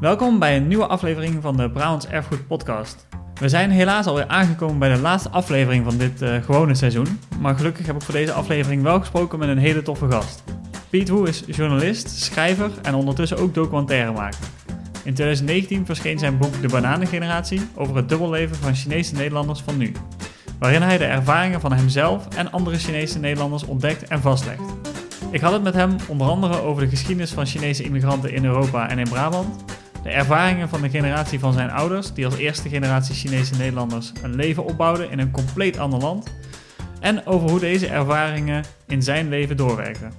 Welkom bij een nieuwe aflevering van de Brabants Erfgoed Podcast. We zijn helaas alweer aangekomen bij de laatste aflevering van dit uh, gewone seizoen. Maar gelukkig heb ik voor deze aflevering wel gesproken met een hele toffe gast. Piet Hoe is journalist, schrijver en ondertussen ook documentairemaker. In 2019 verscheen zijn boek De Bananengeneratie over het dubbelleven van Chinese Nederlanders van nu. Waarin hij de ervaringen van hemzelf en andere Chinese Nederlanders ontdekt en vastlegt. Ik had het met hem onder andere over de geschiedenis van Chinese immigranten in Europa en in Brabant, de ervaringen van de generatie van zijn ouders, die als eerste generatie Chinese Nederlanders een leven opbouwden in een compleet ander land, en over hoe deze ervaringen in zijn leven doorwerken.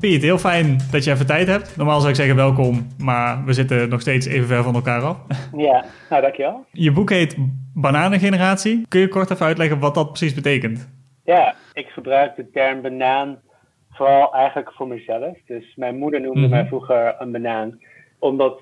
Piet, heel fijn dat je even tijd hebt. Normaal zou ik zeggen welkom, maar we zitten nog steeds even ver van elkaar af. Ja, nou dankjewel. Je boek heet Bananengeneratie. Kun je kort even uitleggen wat dat precies betekent? Ja, ik gebruik de term banaan vooral eigenlijk voor mezelf. Dus mijn moeder noemde mhm. mij vroeger een banaan, omdat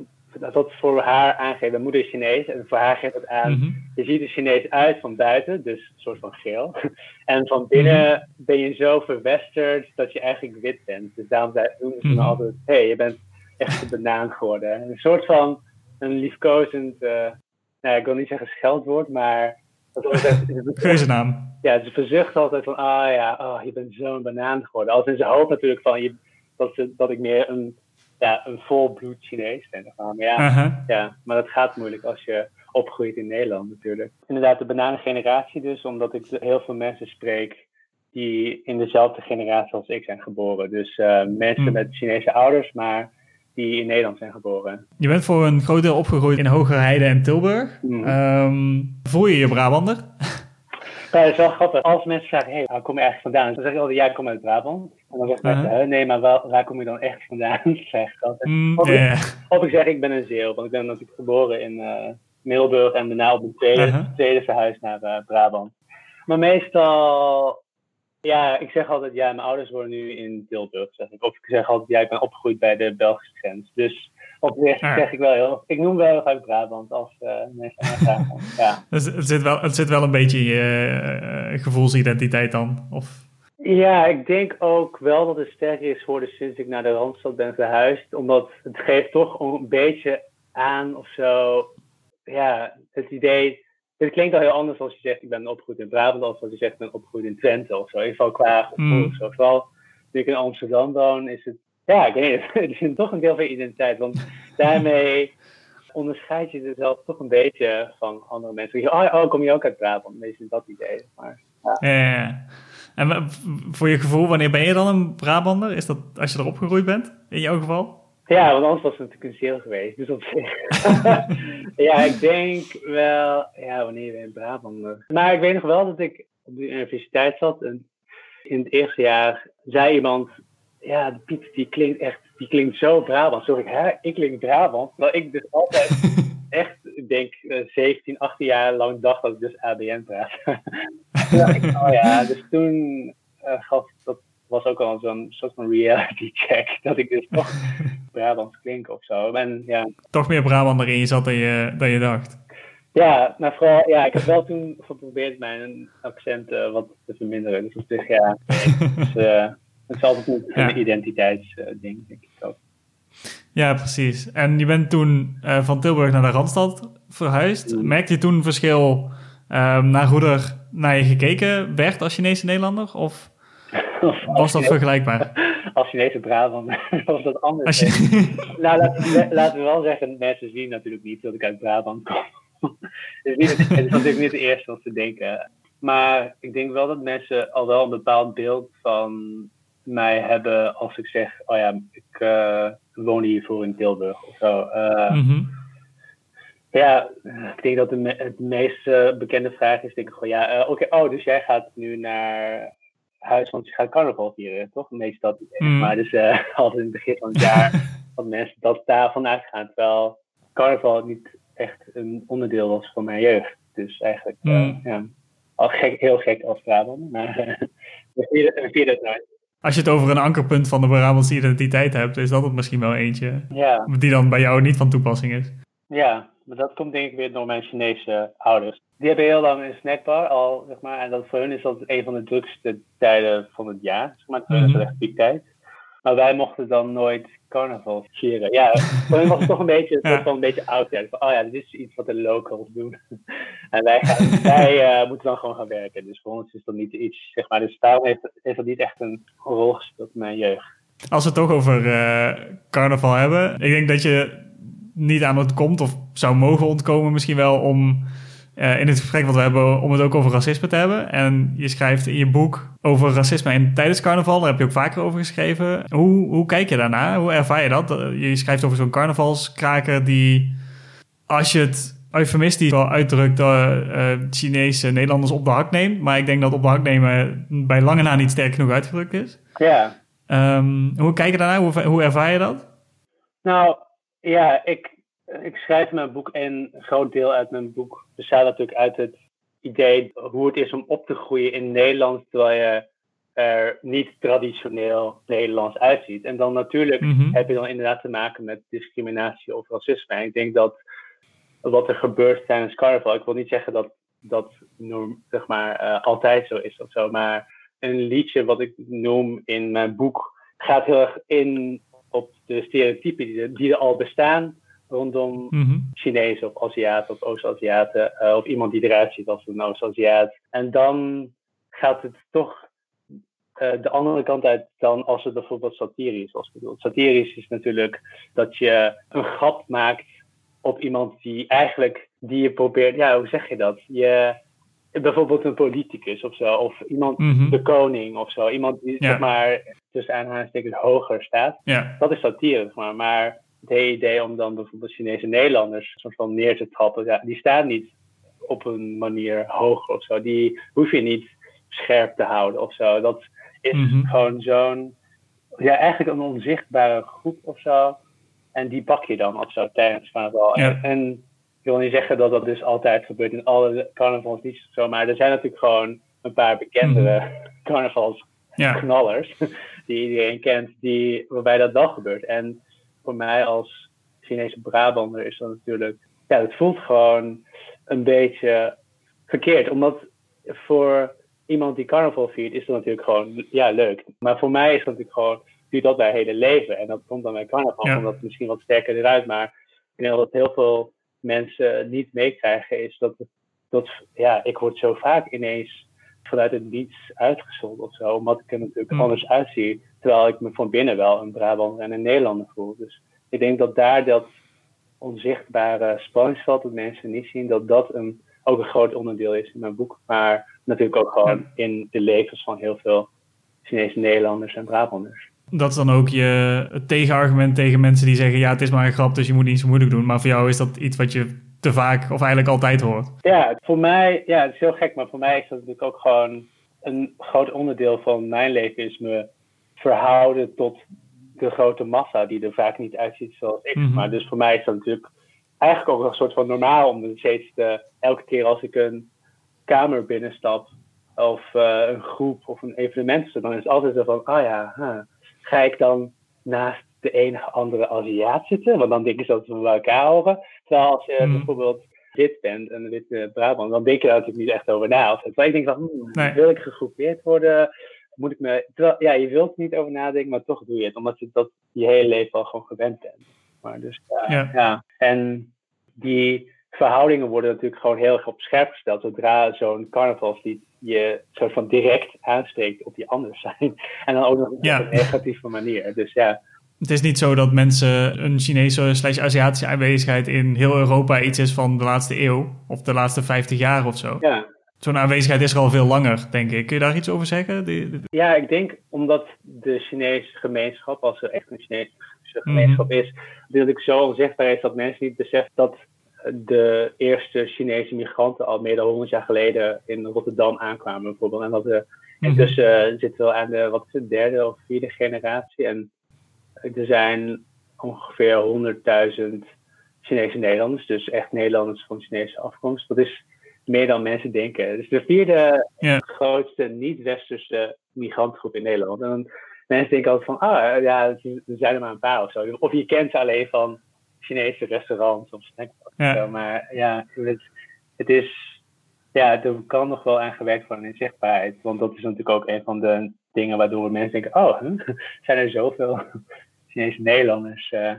dat voor haar aangeeft. Mijn moeder is Chinees en voor haar geeft het aan. Mhm. Je ziet er Chinees uit van buiten, dus een soort van geel. en van binnen mhm. ben je zo verwesterd dat je eigenlijk wit bent. Dus daarom noemen ze me altijd: hé, hey, je bent echt een banaan geworden. Een soort van een liefkozend, uh, nou, ik wil niet zeggen scheldwoord, maar Geuzennaam. Ja, ze verzucht altijd van, ah ja, oh, je bent zo'n banaan geworden. Als in zijn hoofd natuurlijk van, je, dat, ze, dat ik meer een, ja, een volbloed Chinees ben. Maar ja, ja, maar dat gaat moeilijk als je opgroeit in Nederland natuurlijk. Inderdaad, de bananengeneratie dus, omdat ik heel veel mensen spreek die in dezelfde generatie als ik zijn geboren. Dus uh, mensen hmm. met Chinese ouders, maar die in Nederland zijn geboren. Je bent voor een groot deel opgegroeid in Hogerheide en Tilburg. Mm. Um, voel je je Brabander? Ja, dat is wel grappig. Als mensen vragen, hey, waar kom je eigenlijk vandaan? Dan zeg ik altijd, jij komt uit Brabant. En dan zeggen mensen, uh-huh. nee, maar wel, waar kom je dan echt vandaan? zeg ik altijd. Mm, of, ik, zeg, ik ben een Zeeuw. Want ik ben natuurlijk geboren in uh, Middelburg en daarna op mijn tweede, tweede verhuis naar uh, Brabant. Maar meestal ja, ik zeg altijd, ja, mijn ouders wonen nu in Tilburg, zeg ik. Of ik zeg altijd, ja, ik ben opgegroeid bij de Belgische grens. Dus op zich ah. zeg ik wel heel, ik noem wel heel vaak Brabant als uh, mensen. Ja. Dus het zit, wel, het zit wel een beetje in je uh, gevoelsidentiteit dan? Of? Ja, ik denk ook wel dat het sterker is geworden sinds ik naar de Randstad ben verhuisd. Omdat het geeft toch een beetje aan of zo, ja, het idee het klinkt al heel anders als je zegt ik ben opgegroeid in Brabant, als als je zegt ik ben opgegroeid in Twente of zo. In ieder geval qua gevoel mm. of zo. Vooral nu ik in Amsterdam woon, is het, ja, ik weet niet, het is toch een deel van je identiteit. Want daarmee onderscheid je jezelf toch een beetje van andere mensen. Oh, oh kom je ook uit Brabant? Meestal dat idee. Maar, ja. ja. En voor je gevoel, wanneer ben je dan een Brabander? Is dat als je erop gegroeid bent, in jouw geval? Ja, want anders was het natuurlijk een zeel geweest. Dus op zich. ja, ik denk wel. Ja, wanneer we in Brabant. Maar ik weet nog wel dat ik op de universiteit zat. En in het eerste jaar zei iemand. Ja, de Piet die klinkt echt. Die klinkt zo Brabant. Sorry, hè? Ik klink Brabant. Maar ik dus altijd. echt, ik denk 17, eh, 18 jaar lang dacht dat ik dus ABN praat. oh ja, dus toen uh, gaf dat was ook al zo'n soort van reality check. Dat ik dus toch Brabants klink of zo. En, ja. Toch meer Brabant erin je zat dan je, dan je dacht. Ja, maar vooral, ja, ik heb wel toen geprobeerd mijn accent uh, wat te verminderen. Dus, dus ja, dus, uh, het is altijd een, ja. identiteitsding, denk ik ook. Ja, precies. En je bent toen uh, van Tilburg naar de Randstad verhuisd. Mm. Merkte je toen verschil um, naar hoe er naar je gekeken werd als Chinese Nederlander? Of was dat vergelijkbaar? Als Chinese Brabant was dat anders. nou, laten, laten, we wel zeggen, mensen zien natuurlijk niet dat ik uit Brabant kom. het, is het is natuurlijk niet het eerste wat ze denken. Maar ik denk wel dat mensen al wel een bepaald beeld van mij hebben als ik zeg, oh ja, ik uh, woon hiervoor in Tilburg of zo. Uh, Ja, ik denk dat de, het meest bekende vraag is, denk ik gewoon, ja, oké, oh, dus jij gaat nu naar huis, want je gaat carnaval vieren, toch? Meestal. Mm. Maar dus altijd in het begin van het jaar dat mensen dat daarvan uitgaan. Terwijl carnaval niet echt een onderdeel was van mijn jeugd. Dus eigenlijk, mm. ja, al gek, heel gek als Brabant. Maar we vieren het nooit. Als je het over een ankerpunt van de Brabantse identiteit hebt, is dat het misschien wel eentje. Ja. Die dan bij jou niet van toepassing is. Ja, maar dat komt denk ik weer door mijn Chinese ouders. Die hebben heel lang een snackbar al, zeg maar. En dat voor hun is dat een van de drukste tijden van het jaar. Zeg maar, mm -hmm. piektijd. Maar wij mochten dan nooit carnaval vieren. Ja, toen was het toch een beetje, ja. een beetje oud. Van, oh ja, dit is iets wat de locals doen. en wij, gaan, wij uh, moeten dan gewoon gaan werken. Dus voor ons is dat niet iets, zeg maar. Dus daarom heeft, heeft dat niet echt een rol gespeeld in mijn jeugd. Als we het toch over uh, carnaval hebben. Ik denk dat je niet aan het komt of zou mogen ontkomen misschien wel om uh, in het gesprek wat we hebben om het ook over racisme te hebben. En je schrijft in je boek over racisme in, tijdens carnaval. Daar heb je ook vaker over geschreven. Hoe, hoe kijk je daarna? Hoe ervaar je dat? Je schrijft over zo'n carnavalskraker die, als je het eufemist die wel uitdrukt, uh, uh, Chinese Nederlanders op de hak neemt. Maar ik denk dat op de hak nemen bij lange na niet sterk genoeg uitgedrukt is. Ja. Um, hoe kijk je daarna? Hoe, hoe ervaar je dat? Nou, ja, ik, ik schrijf mijn boek en een groot deel uit mijn boek bestaat natuurlijk uit het idee hoe het is om op te groeien in Nederland terwijl je er niet traditioneel Nederlands uitziet. En dan natuurlijk mhm. heb je dan inderdaad te maken met discriminatie of racisme. En ik denk dat wat er gebeurt tijdens carnaval, ik wil niet zeggen dat dat zeg maar, uh, altijd zo is of zo, maar een liedje wat ik noem in mijn boek gaat heel erg in op de stereotypen die, die er al bestaan rondom mm Chinezen of Aziaten of Oost-Aziaten. Uh, of iemand die eruit ziet als een Oost-Aziat. En dan gaat het toch uh, de andere kant uit dan als het bijvoorbeeld satirisch was bedoeld. Satirisch is natuurlijk dat je een grap maakt op iemand die eigenlijk, die je probeert, ja, hoe zeg je dat? Je, bijvoorbeeld een politicus of zo, of iemand, mm de koning of zo, iemand die zeg maar tussen aanhalingstekens hoger staat. Ja. Dat is satire, maar. Maar het idee om dan bijvoorbeeld Chinese Nederlanders soort van neer te trappen, ja, die staan niet op een manier hoog of zo. Die hoef je niet scherp te houden of zo. Dat is mhm. gewoon zo'n, ja, eigenlijk een onzichtbare groep of zo. En die pak je dan of zo tijdens carnaval. Ja. En, en, ik wil niet zeggen dat dat dus altijd gebeurt in alle carnavals niet zo, maar er zijn natuurlijk gewoon een paar bekendere mm -hmm. carnavalsknallers die iedereen kent, die, waarbij dat wel gebeurt. En voor mij als Chinese Brabander is dat natuurlijk, ja, het voelt gewoon een beetje verkeerd. Omdat voor iemand die carnaval viert, is dat natuurlijk gewoon, ja, leuk. Maar voor mij is dat natuurlijk gewoon, duurt dat mijn hele leven. En dat komt dan bij carnaval, ja. omdat het misschien wat sterker eruit. Maar ik denk dat heel veel mensen niet meekrijgen, is dat, dat, ja, ik word zo vaak ineens vanuit het niets uitgezonden of zo, omdat ik er natuurlijk mm. anders uitzie. Terwijl ik me van binnen wel een Brabander en een Nederlander voel. Dus ik denk dat daar dat onzichtbare spanningsveld dat mensen niet zien, dat dat een, ook een groot onderdeel is in mijn boek. Maar natuurlijk ook gewoon in de levens van heel veel Chinese Nederlanders en Brabanders. Dat is dan ook je tegenargument tegen mensen die zeggen: ja, het is maar een grap, dus je moet niet zo moeilijk doen. Maar voor jou is dat iets wat je te vaak of eigenlijk altijd hoort. Ja, voor mij, ja, het is heel gek, maar voor mij is dat natuurlijk ook gewoon een groot onderdeel van mijn leven is me verhouden tot de grote massa die er vaak niet uitziet zoals ik. Mhm. Maar dus voor mij is dat natuurlijk eigenlijk ook een soort van normaal om steeds te, elke keer als ik een kamer binnenstap of uh, een groep of een evenement, dan is het altijd zo van, ah ja, huh, ga ik dan naast de enige andere Aziat zitten? Want dan denken ze dat we bij elkaar horen. Terwijl als je mhm. bijvoorbeeld wit bent, een witte Brabant, dan denk je daar natuurlijk niet echt over na. Of, ik denk van, hmm, nee. wil ik gegroepeerd worden? Moet ik me. Terwijl, ja, je wilt niet over nadenken, maar toch doe je het. Omdat je dat je hele leven al gewoon gewend bent. Maar dus, ja, ja. En die verhoudingen worden natuurlijk gewoon heel erg op scherp gesteld. Zodra zo'n carnavalslied je soort van direct aanspreekt op je anders zijn. En dan ook nog op een negatieve manier. Dus ja. Het is niet zo dat mensen een Chinese slash Aziatische aanwezigheid in heel Europa iets is van de laatste eeuw. Of de laatste 50 jaar of zo. Ja, Zo'n aanwezigheid is er al veel langer, denk ik. Kun je daar iets over zeggen? Ja, ik denk omdat de Chinese gemeenschap, als er echt een Chinese gemeenschap mm -hmm. is, natuurlijk zo onzichtbaar is dat mensen niet beseffen dat de eerste Chinese migranten al meer dan 100 jaar geleden in Rotterdam aankwamen, bijvoorbeeld. En dat we mm intussen zitten we aan de wat is het, derde of vierde generatie. En er zijn ongeveer 100.000 Chinese Nederlanders, dus echt Nederlanders van Chinese afkomst. Dat is meer dan mensen denken. Dus de vierde grootste niet-westerse migrantgroep in Nederland. En mensen denken altijd van, ah ja, er zijn er maar een paar of zo. Of je kent ze alleen van Chinese restaurants of snackbars. Maar ja, het, het, is, ja, er kan nog wel aan gewerkt worden in zichtbaarheid. Want dat is natuurlijk ook een van de dingen waardoor mensen denken, oh, zijn er zoveel Chinese Nederlanders uh,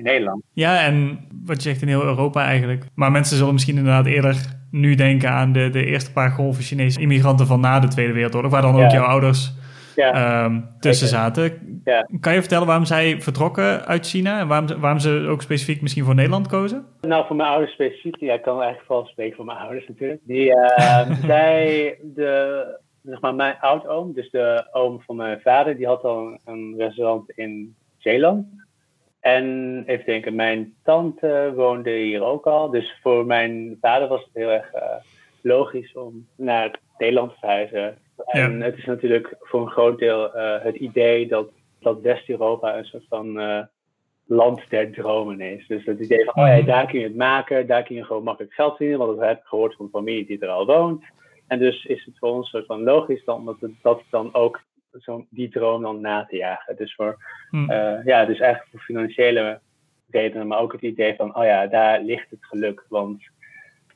in Nederland? Ja, en wat je zegt in heel Europa eigenlijk. Maar mensen zullen misschien inderdaad eerder nu denken aan de, de eerste paar golven Chinese immigranten van na de Tweede Wereldoorlog, waar dan ook jouw ouders ja. um, tussen zaten. Ja. Kan je vertellen waarom zij vertrokken uit China en waarom, waarom ze ook specifiek misschien voor Nederland kozen? Nou, voor mijn ouders specifiek, ja, ik kan eigenlijk vooral spreken voor mijn ouders natuurlijk. Die, uh, zij, de, zeg maar, mijn oudoom, dus de oom van mijn vader, die had al een, restaurant in Zeeland. En even denken, mijn tante woonde hier ook al. Dus voor mijn vader was het heel erg uh, logisch om naar Nederland te verhuizen. En het is natuurlijk voor een groot deel uh, het idee dat, dat West-Europa een soort van uh, land der dromen is. Dus het idee van, oh ja, mhm. daar kun je het maken, daar kun je gewoon makkelijk geld verdienen, want dat heb ik gehoord van familie die er al woont. En dus is het voor ons soort van logisch dan dat, het, dat dan ook zo die droom dan na te jagen. Dus voor, mm. uh, ja, dus eigenlijk voor financiële redenen, maar ook het idee van, oh ja, daar ligt het geluk, want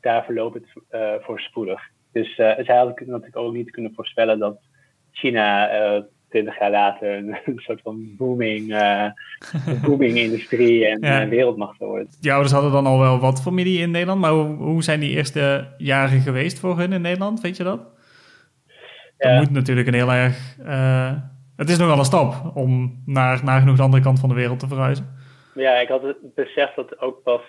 daar verloopt het uh, voorspoedig. Dus uh, zij hadden natuurlijk ook niet kunnen voorspellen dat China twintig jaar later een, soort van booming, uh, booming industrie en ja. wereldmacht zou worden. Je ouders hadden dan al wel wat familie in Nederland, maar hoe, hoe zijn die eerste jaren geweest voor hun in Nederland? Weet je dat? Dat moet natuurlijk een heel erg. Uh, het is nogal een stap om naar nagenoeg de andere kant van de wereld te verhuizen. Ja, ik had het beseft dat ook pas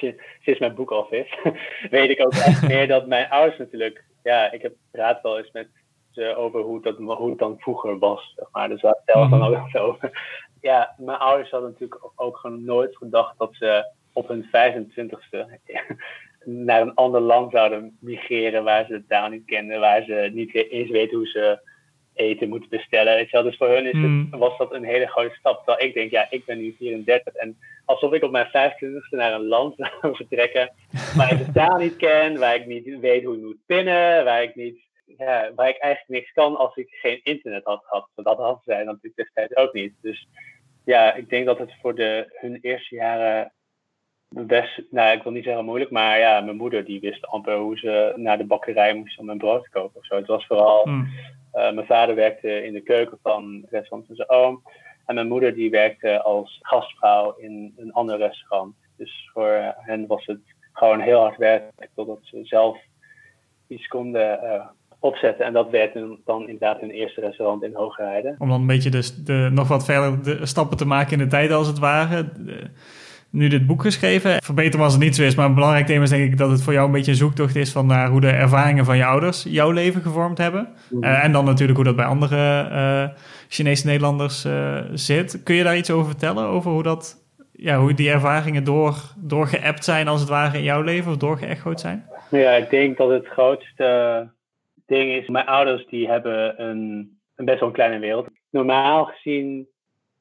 sinds mijn boek af is. weet ik ook echt meer dat mijn ouders natuurlijk. Ja, ik heb praat wel eens met ze over hoe, dat, hoe het dan vroeger was. Zeg maar. Dus daar dan ook zo over. Ja, mijn ouders hadden natuurlijk ook gewoon nooit gedacht dat ze op hun 25ste naar een ander land zouden migreren waar ze de taal niet kenden, waar ze niet eens weten hoe ze eten moeten bestellen. Weet je wel? Dus voor hun is het, hmm. was dat een hele grote stap. Terwijl ik denk, ja, ik ben nu 34 en alsof ik op mijn 25ste naar een land zou vertrekken waar ik de taal niet ken, waar ik niet weet hoe je moet pinnen, waar ik niet ja, waar ik eigenlijk niks kan als ik geen internet had gehad. Dat hadden zij natuurlijk destijds ook niet. Dus ja, ik denk dat het voor de, hun eerste jaren best, nou ik wil niet zeggen moeilijk, maar ja, mijn moeder die wist amper hoe ze naar de bakkerij moest om een brood te kopen of zo. Het was vooral, hmm. uh, mijn vader werkte in de keuken van het restaurant van zijn oom. En mijn moeder die werkte als gastvrouw in een ander restaurant. Dus voor hen was het gewoon heel hard werken totdat ze zelf iets konden uh, opzetten. En dat werd dan inderdaad hun eerste restaurant in Hoogrijden. Om dan een beetje de, de, nog wat verder de stappen te maken in de tijd als het ware. Nu dit boek geschreven, verbeteren als het niet zo is, maar een belangrijk thema is denk ik dat het voor jou een beetje een zoektocht is van naar hoe de ervaringen van je ouders jouw leven gevormd hebben. Mhm. Eh, en dan natuurlijk hoe dat bij andere uh, Chinese Nederlanders uh, zit. Kun je daar iets over vertellen, over hoe dat ja, hoe die ervaringen door, doorgeappt zijn als het ware in jouw leven of doorgeëchoed zijn? Ja, ik denk dat het grootste ding is, mijn ouders die hebben een, een best wel een kleine wereld. Normaal gezien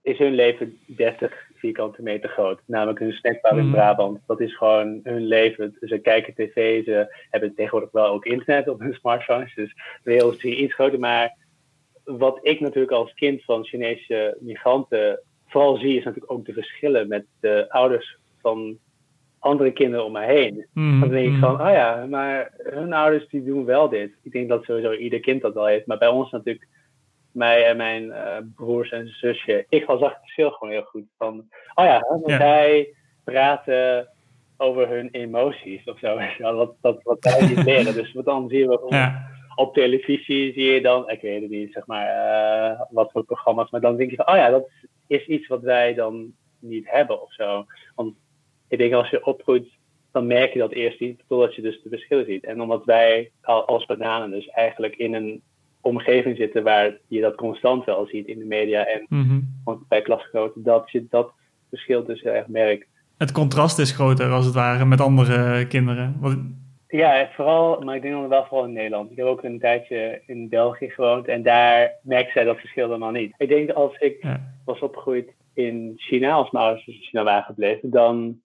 is hun leven 30 vierkante meter groot. Namelijk een snackbar in mhm. Brabant. Dat is gewoon hun leven. Ze kijken tv, ze hebben tegenwoordig wel ook internet op hun smartphones. Dus de wereld is hier iets groter. Maar wat ik natuurlijk als kind van Chinese migranten vooral zie, is natuurlijk ook de verschillen met de ouders van andere kinderen om mij heen. Mm, dan denk ik mm. van, oh ja, maar hun ouders die doen wel dit. Ik denk dat sowieso ieder kind dat wel heeft. Maar bij ons natuurlijk, mij en mijn uh, broers en zusje, ik was zag het verschil gewoon heel goed. Van, oh ja, want zij praten over hun emoties of zo. wat, wat, wat wij niet leren. Dus wat dan zien we ja. op televisie, zie je dan, ik weet het niet, zeg maar, uh, wat voor programma's. Maar dan denk je van, oh ja, dat is iets wat wij dan niet hebben of zo. Want ik denk als je opgroeit, dan merk je dat eerst niet, totdat je dus de verschillen ziet. En omdat wij als bananen dus eigenlijk in een omgeving zitten waar je dat constant wel ziet in de media en mm bij klasgenoten, dat je dat verschil dus heel erg merkt. Het contrast is groter als het ware met andere kinderen. Wat... Ja, vooral, maar ik denk dan wel vooral in Nederland. Ik heb ook een tijdje in België gewoond en daar merkte zij dat verschil helemaal niet. Ik denk als ik was opgegroeid in China, als mijn ouders in China waren gebleven, dan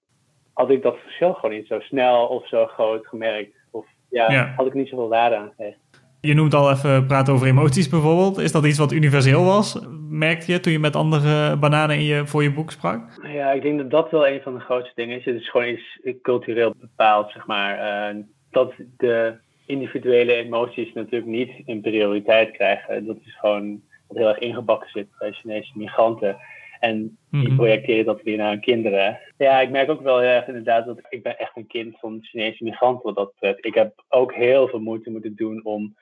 had ik dat verschil gewoon niet zo snel of zo groot gemerkt. Of ja, had ik niet zoveel waarde aan gegeven. Je noemt al even praten over emoties bijvoorbeeld. Is dat iets wat universeel was? Merkte je toen je met andere bananen in je, voor je boek sprak? Ja, ik denk dat dat wel een van de grootste dingen is. Het is gewoon iets cultureel bepaald, zeg maar. Uh, dat de individuele emoties natuurlijk niet een prioriteit krijgen. Dat is gewoon wat heel erg ingebakken zit bij Chinese migranten. En die Mhm. projecteren dat weer naar hun kinderen. Ja, ik merk ook wel heel erg inderdaad dat ik ben echt een kind van Chinese migranten wat dat betreft. Ik heb ook heel veel moeite moeten doen om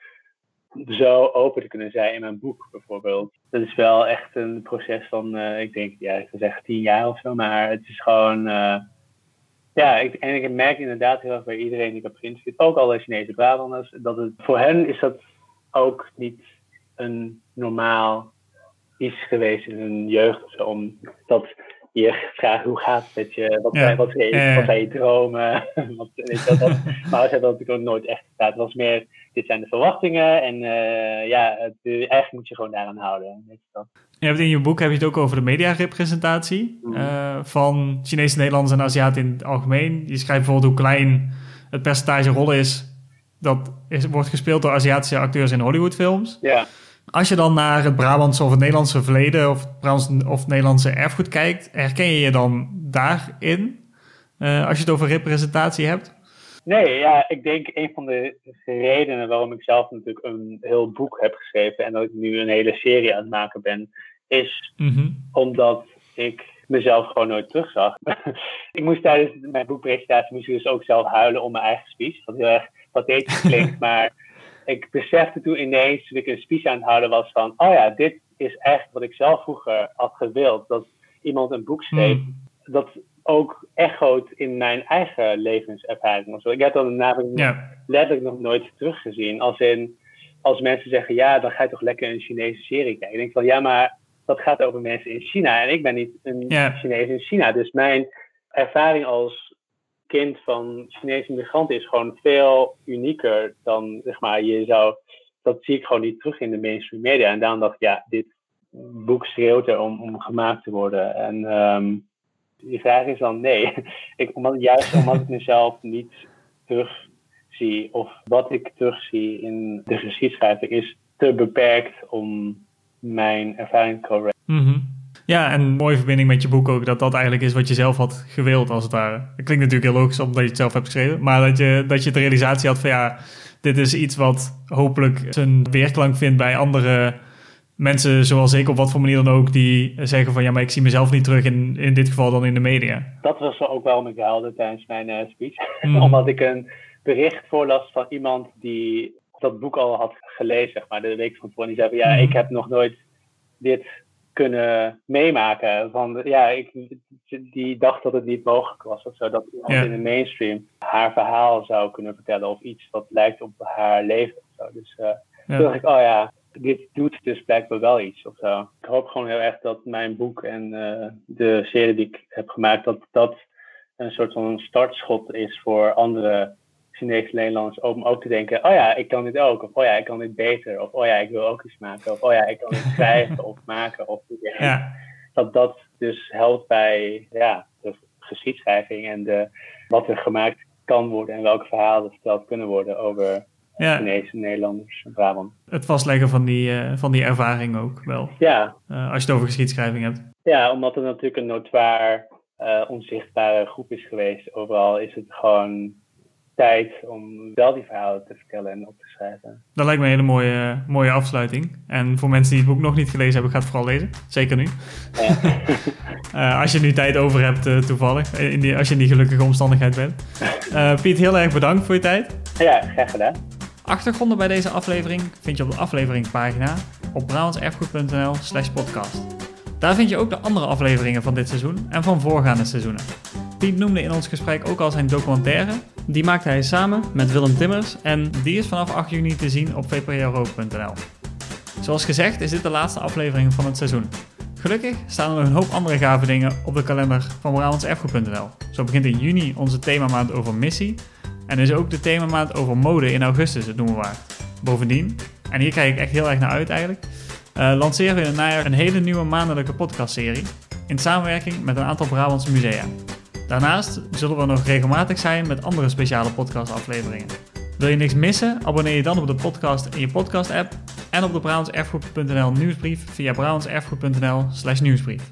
zo open te kunnen zijn in mijn boek bijvoorbeeld. Dat is wel echt een proces van, eh, ik denk, ja, ik wil zeggen tien jaar of zo. Maar het is gewoon, eh, ja, ik, en ik merk inderdaad heel erg bij iedereen die ik heb geïnterviewd, ook alle Chinese Brabanders, dat het voor hen is dat ook niet een normaal iets geweest in hun jeugd zo. Omdat je vraagt hoe gaat het met je, wat, Ja. zijn, wat, zijn, wat zijn je dromen. wat, weet je, dat, dat, maar ze hebben dat natuurlijk ook nooit echt gedaan. Het was meer, dit zijn de verwachtingen en eh, ja, het, eigenlijk moet je gewoon daaraan houden. Weet je dat. Je hebt in je boek heb je het ook over de mediarepresentatie eh, van Chinese Nederlanders en Aziaten in het algemeen. Je schrijft bijvoorbeeld hoe klein het percentage rollen is dat is, wordt gespeeld door Aziatische acteurs in Hollywoodfilms. Ja. Als je dan naar het Brabantse of het Nederlandse verleden of het Brabantse of Nederlandse erfgoed kijkt, herken je je dan daarin? Eh, als je het over representatie hebt? Nee, ja, ik denk een van de redenen waarom ik zelf natuurlijk een heel boek heb geschreven en dat ik nu een hele serie aan het maken ben, is Mhm. omdat ik mezelf gewoon nooit terugzag. ik moest tijdens mijn boekpresentatie moest ik dus ook zelf huilen om mijn eigen speech, wat heel erg pathetisch klinkt, maar ik besefte toen ineens, toen ik een speech aan het houden was van, oh ja, dit is echt wat ik zelf vroeger had gewild, dat iemand een boek schreef Mm. dat ook echoot in mijn eigen levenservaring. Ik heb dat namelijk Ja. letterlijk nog nooit teruggezien. Als in, als mensen zeggen, ja, dan ga je toch lekker een Chinese serie kijken. Ik denk van, ja, maar dat gaat over mensen in China. En ik ben niet een Ja. Chinees in China. Dus mijn ervaring als kind van Chinese migranten is gewoon veel unieker dan, zeg maar, je zou... Dat zie ik gewoon niet terug in de mainstream media. En daarom dacht ik, ja, dit boek schreeuwt er om, om gemaakt te worden. En ehm die vraag is dan nee. Ik, juist omdat ik mezelf niet terugzie of wat ik terugzie in de geschiedschrijving is te beperkt om mijn ervaring te correct. Ja, en een mooie verbinding met je boek ook, dat dat eigenlijk is wat je zelf had gewild, als het ware. Dat klinkt natuurlijk heel logisch, omdat je het zelf hebt geschreven, maar dat je, dat je de realisatie had van ja, dit is iets wat hopelijk zijn weerklank vindt bij andere mensen zoals ik, op wat voor manier dan ook, die zeggen van ja, maar ik zie mezelf niet terug in, in dit geval dan in de media. Dat was ook waarom ik huilde tijdens mijn eh, speech. Mhm. omdat ik een bericht voorlas van iemand die dat boek al had gelezen, zeg maar, de week van tevoren. Die zei van ja, Mhm. ik heb nog nooit dit kunnen meemaken. Van, ja, ik, die dacht dat het niet mogelijk was of zo. Dat iemand Ja. in de mainstream haar verhaal zou kunnen vertellen of iets wat lijkt op haar leven of zo. Dus eh, Ja. toen dacht ik, oh ja, dit doet dus blijkbaar wel iets of zo. Ik hoop gewoon heel erg dat mijn boek en eh, de serie die ik heb gemaakt, dat dat een soort van startschot is voor andere Chinese Nederlanders om ook te denken, oh ja, ik kan dit ook. Of oh ja, ik kan dit beter. Of oh ja, ik wil ook iets maken. Of oh ja, ik kan dit schrijven of maken. Of Ja, dat dat dus helpt bij ja, de geschiedschrijving en de, wat er gemaakt kan worden en welke verhalen verteld kunnen worden over ja, Chinese Nederlanders Brabant. het vastleggen van die, eh, van die ervaring ook wel, Ja, eh, als je het over geschiedschrijving hebt. ja, omdat het natuurlijk een notoir eh, onzichtbare groep is geweest. Overal is het gewoon tijd om wel die verhalen te vertellen en op te schrijven. Dat lijkt me een hele mooie, mooie afsluiting. En voor mensen die het boek nog niet gelezen hebben, ga het vooral lezen. Zeker nu. Ja. Eh, als je nu tijd over hebt, eh, toevallig. eh, In die, als je in die gelukkige omstandigheid bent. Eh, Piet, heel erg bedankt voor je tijd. ja, graag gedaan. Achtergronden bij deze aflevering vind je op de afleveringpagina op brabantserfgoed.nl slash podcast. Daar vind je ook de andere afleveringen van dit seizoen en van voorgaande seizoenen. Piet noemde in ons gesprek ook al zijn documentaire. Die maakte hij samen met Willem Timmers en die is vanaf 8 juni te zien op vpro.nl. Zoals gezegd is dit de laatste aflevering van het seizoen. Gelukkig staan er nog een hoop andere gave dingen op de kalender van brabantserfgoed.nl. Zo begint in juni onze themamaand over missie en is ook de themamaand over mode in augustus het noemen waard. Bovendien, en hier kijk ik echt heel erg naar uit eigenlijk, eh, lanceren we in het najaar een hele nieuwe maandelijke podcastserie in samenwerking met een aantal Brabantse musea. Daarnaast zullen we nog regelmatig zijn met andere speciale podcastafleveringen. Wil je niks missen? Abonneer je dan op de podcast in je podcast-app en op de brabantserfgoed.nl nieuwsbrief via brabantserfgoed.nl slash nieuwsbrief.